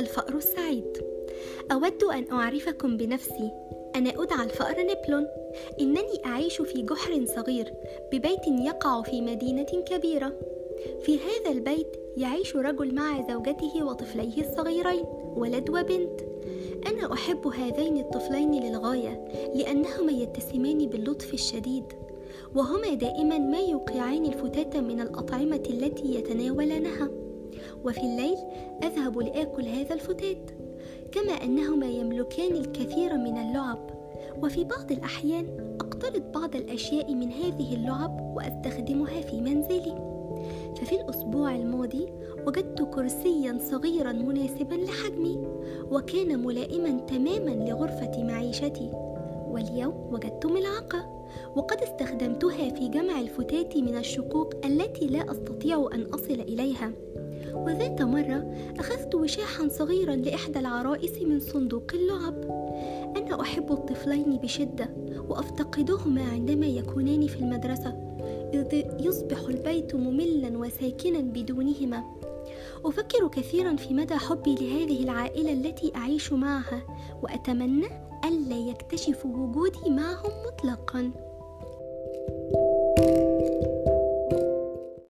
الفأر السعيد. أود أن أعرفكم بنفسي. أنا أدعى الفأر نبلون إنني أعيش في جحر صغير ببيت يقع في مدينة كبيرة. في هذا البيت يعيش رجل مع زوجته وطفليه الصغيرين ولد وبنت. أنا أحب هذين الطفلين للغاية لأنهما يتسمان باللطف الشديد. وهما دائما ما يوقعان الفتاة من الأطعمة التي يتناولانها وفي الليل أذهب لآكل هذا الفتات كما أنهما يملكان الكثير من اللعب. وفي بعض الأحيان أقترض بعض الأشياء من هذه اللعب وأستخدمها في منزلي. ففي الأسبوع الماضي وجدت كرسيا صغيرا مناسبا لحجمي وكان ملائما تماما لغرفة معيشتي. واليوم وجدت ملعقة وقد استخدمتها في جمع الفتات من الشقوق التي لا أستطيع أن أصل إليها. وذات مرة أخذت وشاحا صغيرا لإحدى العرائس من صندوق اللعب. أنا أحب الطفلين بشدة وأفتقدهما عندما يكونان في المدرسة إذ يصبح البيت مملا وساكنا بدونهما. أفكر كثيرا في مدى حبي لهذه العائلة التي أعيش معها وأتمنى ألا يكتشفوا وجودي معهم مطلقا.